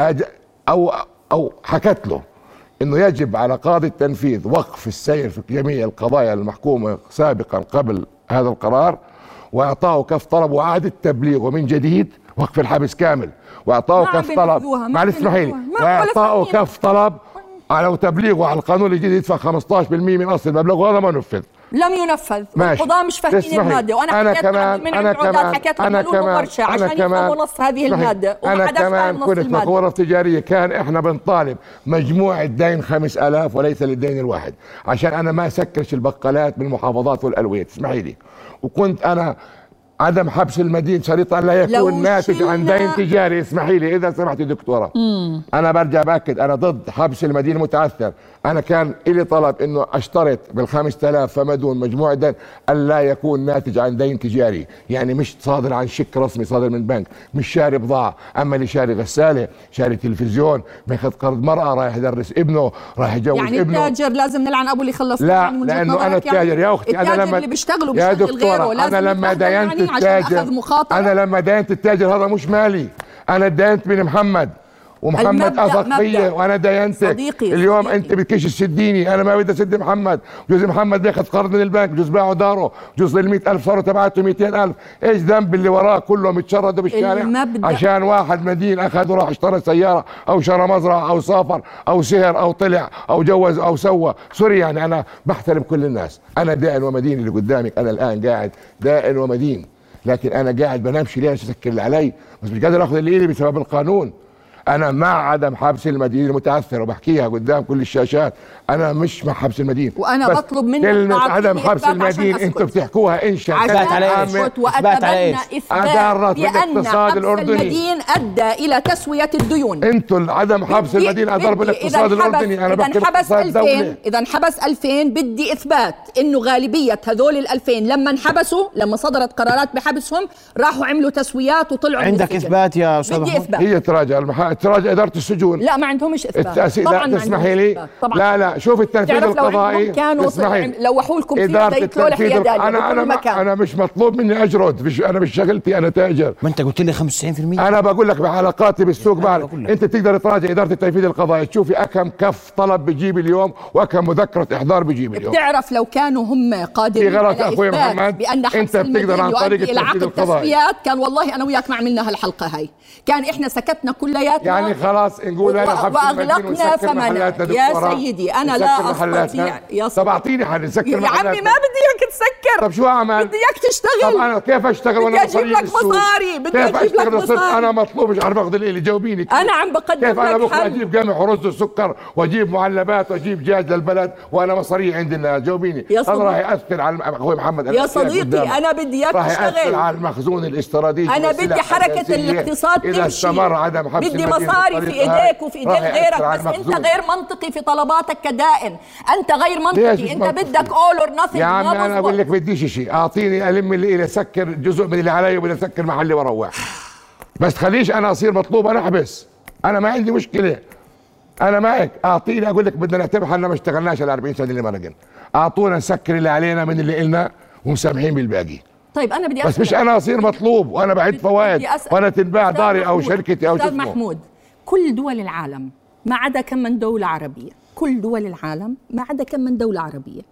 أج... أو أو حكت له إنه يجب على قاضي التنفيذ وقف السير في جميع القضايا المحكومة سابقا قبل هذا القرار وأعطاه كف طلب واعاده تبليغه من جديد وقف الحبس كامل. عم كف طلب. معلش اسمحي وأعطاه. كف طلب. على تبليغه على القانون الجديد يدفع 15% من أصل المبلغ وهذا ما نفذ. لم ينفذ. ماشي. القضاة مش فاهمين. المادة. وأنا أنا حكيت مع كمان- من أنا كمان- حكيت أنا كمان- أنا عشان كمان- نص هذه. المادة. أنا كمان كنت بغرف تجارية. كان إحنا بنطالب مجموع الدين 5000 وليس للدين الواحد. عشان أنا ما أسكرش البقالات بالمحافظات والألوية تسمحي لي. وكنت أنا عدم حبس المدين شريطا لا يكون ناتج عن دين تجاري. اسمحي لي إذا سمحتي دكتورة. أنا برجع بأكد أنا ضد حبس المدين المتعثر أنا كان لي طلب إنه أشترط بال 5000 فما دون مجموع دين الا يكون ناتج عن دين تجاري. يعني مش صادر عن شيك رسمي صادر من بنك. مش شاري بضاعة. أما اللي شاري غسالة شاري تلفزيون ماخذ قرض مرأة رايح يدرس ابنه رايح يجوز يعني ابنه. التاجر لازم نلعن أبو اللي خلص لا يعني لأنه أنا يعني التاجر. يا أختي أنا لما اللي بيشتغل يا وبيشغل غيره دكتوره لازم أنا لما داينت يعني عشان التاجر أخذ مخاطرة. أنا لما داينت التاجر هذا مش مالي. أنا داينت من محمد. ومحمد أثق. فيا وأنا داينتك. صديقي، اليوم صديقي. أنت بدكش تسديني أنا ما بدي اسد محمد. جوز محمد بياخذ قرض من البنك. جوز باعوا داره. جوز ال 100000 صاروا تبعته 200000 إيش ذنب اللي وراه كلهم يتشردوا بالشارع المبدأ. عشان واحد مدين اخذ وراح اشترى سيارة أو شرى مزرعة أو سافر أو سهر أو طلع أو جوز أو سوى. سوري يعني أنا بحترم كل الناس. أنا دائن ومدين اللي قدامك أنا الآن قاعد دائن ومدين. لكن أنا قاعد بنامش ليه؟ عشان اسكر اللي علي. بس مش قادر آخذ اللي بسبب القانون. أنا مع عدم حبس المدين المتاثر وبحكيها قدام كل الشاشات. أنا مش مع حبس المدين وأنا بس بطلب منك كلمة عدم حبس إثبات عشان المدين أسكت. أنتم بتحكوها انشاء عشان على إيش؟ أثبت إثبات على أدارت بأن بالاقتصاد حبس الأردني. المدين أدى إلى تسوية الديون. أنتم عدم حبس المدينة اضرب بدي الاقتصاد الأردني. أنا بحكي انحبس اقتصاد 2000 دوله إذا انحبس 2000 بدي إثبات إنه غالبية هذول ال 2000 لما انحبسوا لما صدرت قرارات بحبسهم راحوا عملوا تسويات وطلعوا عندك. إثبات يا أستاذ بدي إثبات. هي تراجع المحا... تراجع إدارة السجون. لا ما عندهمش إثبات. طبعا لا ما تسمحي لي؟ إثبات. طبعا. لا لا شوف التنفيذ القضائي. كانوا تسمحي. لوحوا لكم فيه إدارة زي تلولح التنفيذ أنا أنا مكان. أنا مش مطلوب مني اجرد مش أنا مش شغلتي أنا تأجر. ما أنت قلت لي 95% أنا بقول لك بعلاقاتي بالسوق بعرف. أنت تقدر تراجع إدارة التنفيذ القضائي. تشوفي أكم كف طلب بيجيب اليوم وأكم مذكرة إحضار بيجيب اليوم. بتعرف لو كانوا هم في قادرين غلط على أخوي إثبات محمد، بأن حبس أنت بتقدر عن طريق التنفيذ القضائي. كان والله أنا وياك ما عملنا هالحلقة هاي. كان إحنا سكتنا كلياتنا يعني خلاص نقول أنا وأغلقنا ثمنها محلاتنا يا. سيدي أنا لا محلاتنا. استطيع يا طب أعطيني حل نسكر يا عمي محلاتنا. ما بدي إياك تسكر طب شو أعمل؟ بدي إياك تشتغل طب أنا كيف أشتغل بدي وأنا أجيب مصاري لك؟ مصاري، بدي أجيب لك مصاري. أنا مطلوب مش عارف أخذ اللي جاوبيني أنا عم بقدم كيف أنا بكرة أجيب قمح ورز وسكر وأجيب معلبات وأجيب دجاج للبلد وأنا مصاري عند الناس جاوبيني يا صديقي. راح يأثر على أخوي محمد يا صديقي. أنا بدي إياك راح يأثر تشتغل على المخزون الاستراتيجي أنا بدي حركة الاقتصاد إذا تمشي استمر عدم حبس بدي المدينة مصاري في إيديك وفي ايدين يأثر غيرك بس أنت المخزون. غير منطقي في طلباتك كدائن. أنت غير منطقي. أنت؟ بدك اول اور nothing يا عمي ما أنا أقول. لك بديش شيء. أعطيني ألم اللي الي اسكر جزء من اللي علي وبدي أسكر محلي وأروح بس تخليش أنا أصير مطلوب أنا أحبس. أنا ما عندي مشكلة. أنا معك. أعطيني أقول لك بدنا نعتبر حالنا ما اشتغلناش ال 40 سنة اللي مرقنا أعطونا نسكر اللي علينا من اللي إلنا ومسامحين بالباقي. طيب أنا بدي بس مش. أنا أصير مطلوب وأنا بعد فوائد وأنا تنباع داري أو شركتي أو شو أستاذ محمود كل دول العالم ما عدا كم من دولة عربية كل دول العالم ما عدا كم من دولة عربية.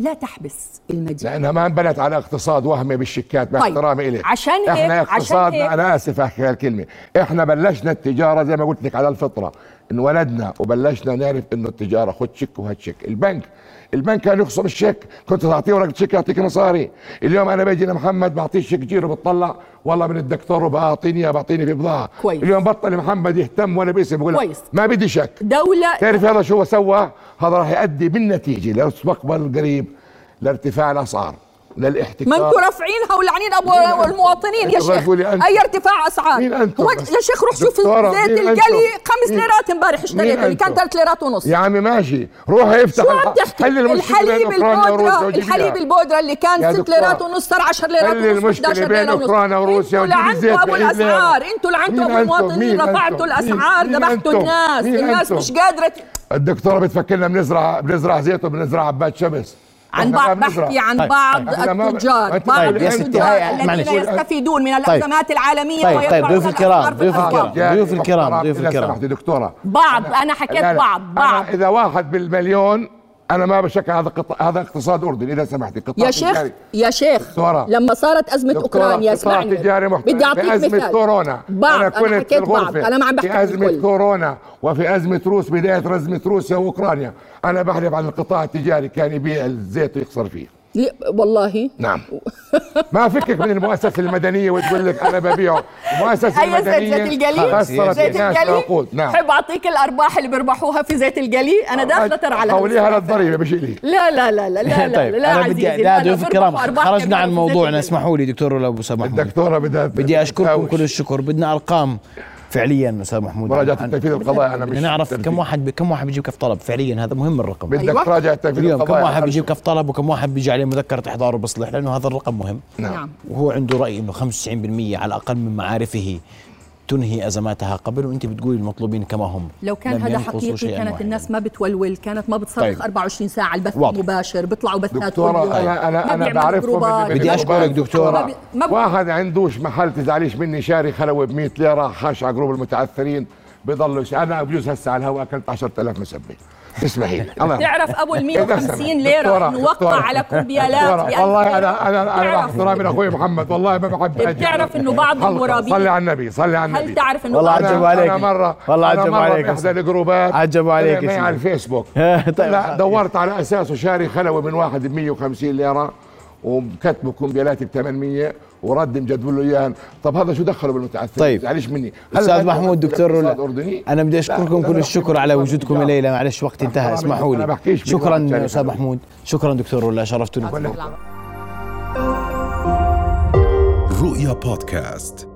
لا تحبس المدينة لأنها ما انبنت على اقتصاد وهمي بالشيكات مع طيب، احترامي الك عشان هيك- إحنا عشان اقتصادنا هيك- أنا آسف أحكي هالكلمة. إحنا بلشنا التجارة زي ما قلت لك على الفطرة. انولدنا وبلشنا نعرف إنه التجارة خد شيك وهات شيك. البنك البنك كان يخصم الشيك. كنت تعطيه ورقة شيك يعطيك مصاري. اليوم أنا بيجي لمحمد بعطيه شيك جيرو بتطلع والله من الدكتور وبعطيني بعطيني في بضاعة. كويس. اليوم بطل محمد يهتم ولا باسم بقول لك كويس. ما بدي شك. دولة تعرف هذا شو سوى؟ هذا راح يؤدي بالنتيجه للمستقبل القريب لارتفاع الأسعار. للاحتكار ما أنتم رافعينها ولعنين ابو المواطنين يا شيخ. أي ارتفاع أسعار مين بس؟ يا شيخ روح شوف زيت القلي؟ خمس ليرات امبارح اشتريته اللي كان؟ ثلاث ليرات ونص يا عمي ماشي روح افتح شو عم تحكي الحليب أوكرانيا وجيب الحليب لها. البودرة اللي كان ست ليرات ونص صار 10 ليرات ونص المشكلة 11 بين ليرة ونص أوكرانيا وروسيا أنتوا لعنتوا ابو. الأسعار أنتوا لعنتوا ابو؟ المواطنين رفعتوا؟ الأسعار ذبحتوا؟ الناس الناس؟ مش قادرة الدكتورة بتفكرنا بنزرع بنزرع زيت وبنزرع عباد شمس عن إحنا بعض. بحكي عن طيب، بعض التجار بعض طيب، يا ستي، التجار هاي- معلش. الذين يستفيدون من طيب. الأزمات العالمية طيب، طيب، ضيوف الكرام، ضيوف. الكرام. ضيوف الكرام، ضيوف الكرام. دكتوره بعض أنا حكيت. بعض بعض إذا واحد بالمليون أنا ما بشك هذا قطع هذا اقتصاد أردني إذا سمحتي. قطاع يا شيخ تجاري. يا شيخ دكتورة. لما صارت أزمة دكتورة، أوكرانيا قطاع اسمعني. تجاري محترم بدي أعطيك مثال. كورونا. بعض أنا, كنت في بعض الغرفة. أنا ما عم بحكي في أزمة الكل. كورونا وفي أزمة روس بداية أزمة روسيا وأوكرانيا. أنا بحلف عن القطاع التجاري كان يبيع الزيت ويخسر فيه. والله. نعم. ما فكك من المؤسسة المدنية وتقول لك أنا ببيعه؟ المؤسسة هي زيت المدنية زيت القلي خسرت زيت الناس القلي العقود نعم. حب أعطيك الأرباح اللي بيربحوها في زيت القلي أنا داخلة ترى على حوليها هالسالفة. للضريبة بشيلي لا لا لا لا لا طيب لا, لا أنا عزيزي بدي لا ضيوف الكرام خرجنا عن موضوعنا. اسمحوا لي دكتور ولا ابو سامح محمود. الدكتورة بدها بدي أشكركم. كل الشكر بدنا أرقام. فعليا أستاذ محمود. مراجعة عن- التنفيذ القضائي أنا مش نعرف. كم واحد كم واحد بيجيب كف طلب؟ فعليا هذا مهم الرقم. بدك أيوة. تراجع التنفيذ اليوم كم واحد بيجيب كف طلب وكم واحد بيجي عليه مذكرة إحضار وبصلح؟ لأنه هذا الرقم مهم. نعم. وهو عنده رأي إنه 95% على الأقل من معارفه. تنهي أزماتها قبل وأنت بتقولي المطلوبين كما هم لو كان هذا حقيقي كانت واحداً. الناس ما بتولول كانت ما بتصرخ طيب. 24 ساعة البث واضح. المباشر بيطلعوا بثات دكتورة يوم. أنا أنا ما أنا بيعملوا بعرفهم جروبات. اللي بدي ما بي- واحد عندوش محل تزعليش مني شاري خلوي ب 100 ليرة خاش على جروب المتعثرين بضلوا أنا بجوز هسه على الهواء أكلت 10000 مسبه اسمحي لي الله تعرف أبو ال إذا 150 سمحت. ليرة دكتورة، إنه وقع دكتورة. على كمبيالات دكتورة، بألف والله. أنا أنا أنا احترامي لاخوي محمد والله ما بحب أجي. بتعرف إنه بعض. المرابين- صلي على النبي صلي على النبي هل تعرف إنه والله عجبوا عليك. أنا مرة والله عجبوا عليك يا بإحدى الجروبات عجبوا عليك. على الفيسبوك طيب. لا دورت على أساسه شاري خلوي من واحد ب 150 ليرة وكتبوا كمبيالات ب 800 ورد مجدول له اياها طب هذا شو دخله بالمتعثرين طيب. معلش مني أستاذ محمود دكتور أردني؟ أنا بدي أشكركم كل الشكر على وجودكم. الليلة معلش وقت انتهى اسمحوا لي شكرا أستاذ. محمود شكرا دكتور رولا شرفتونا العفو. رؤيا بودكاست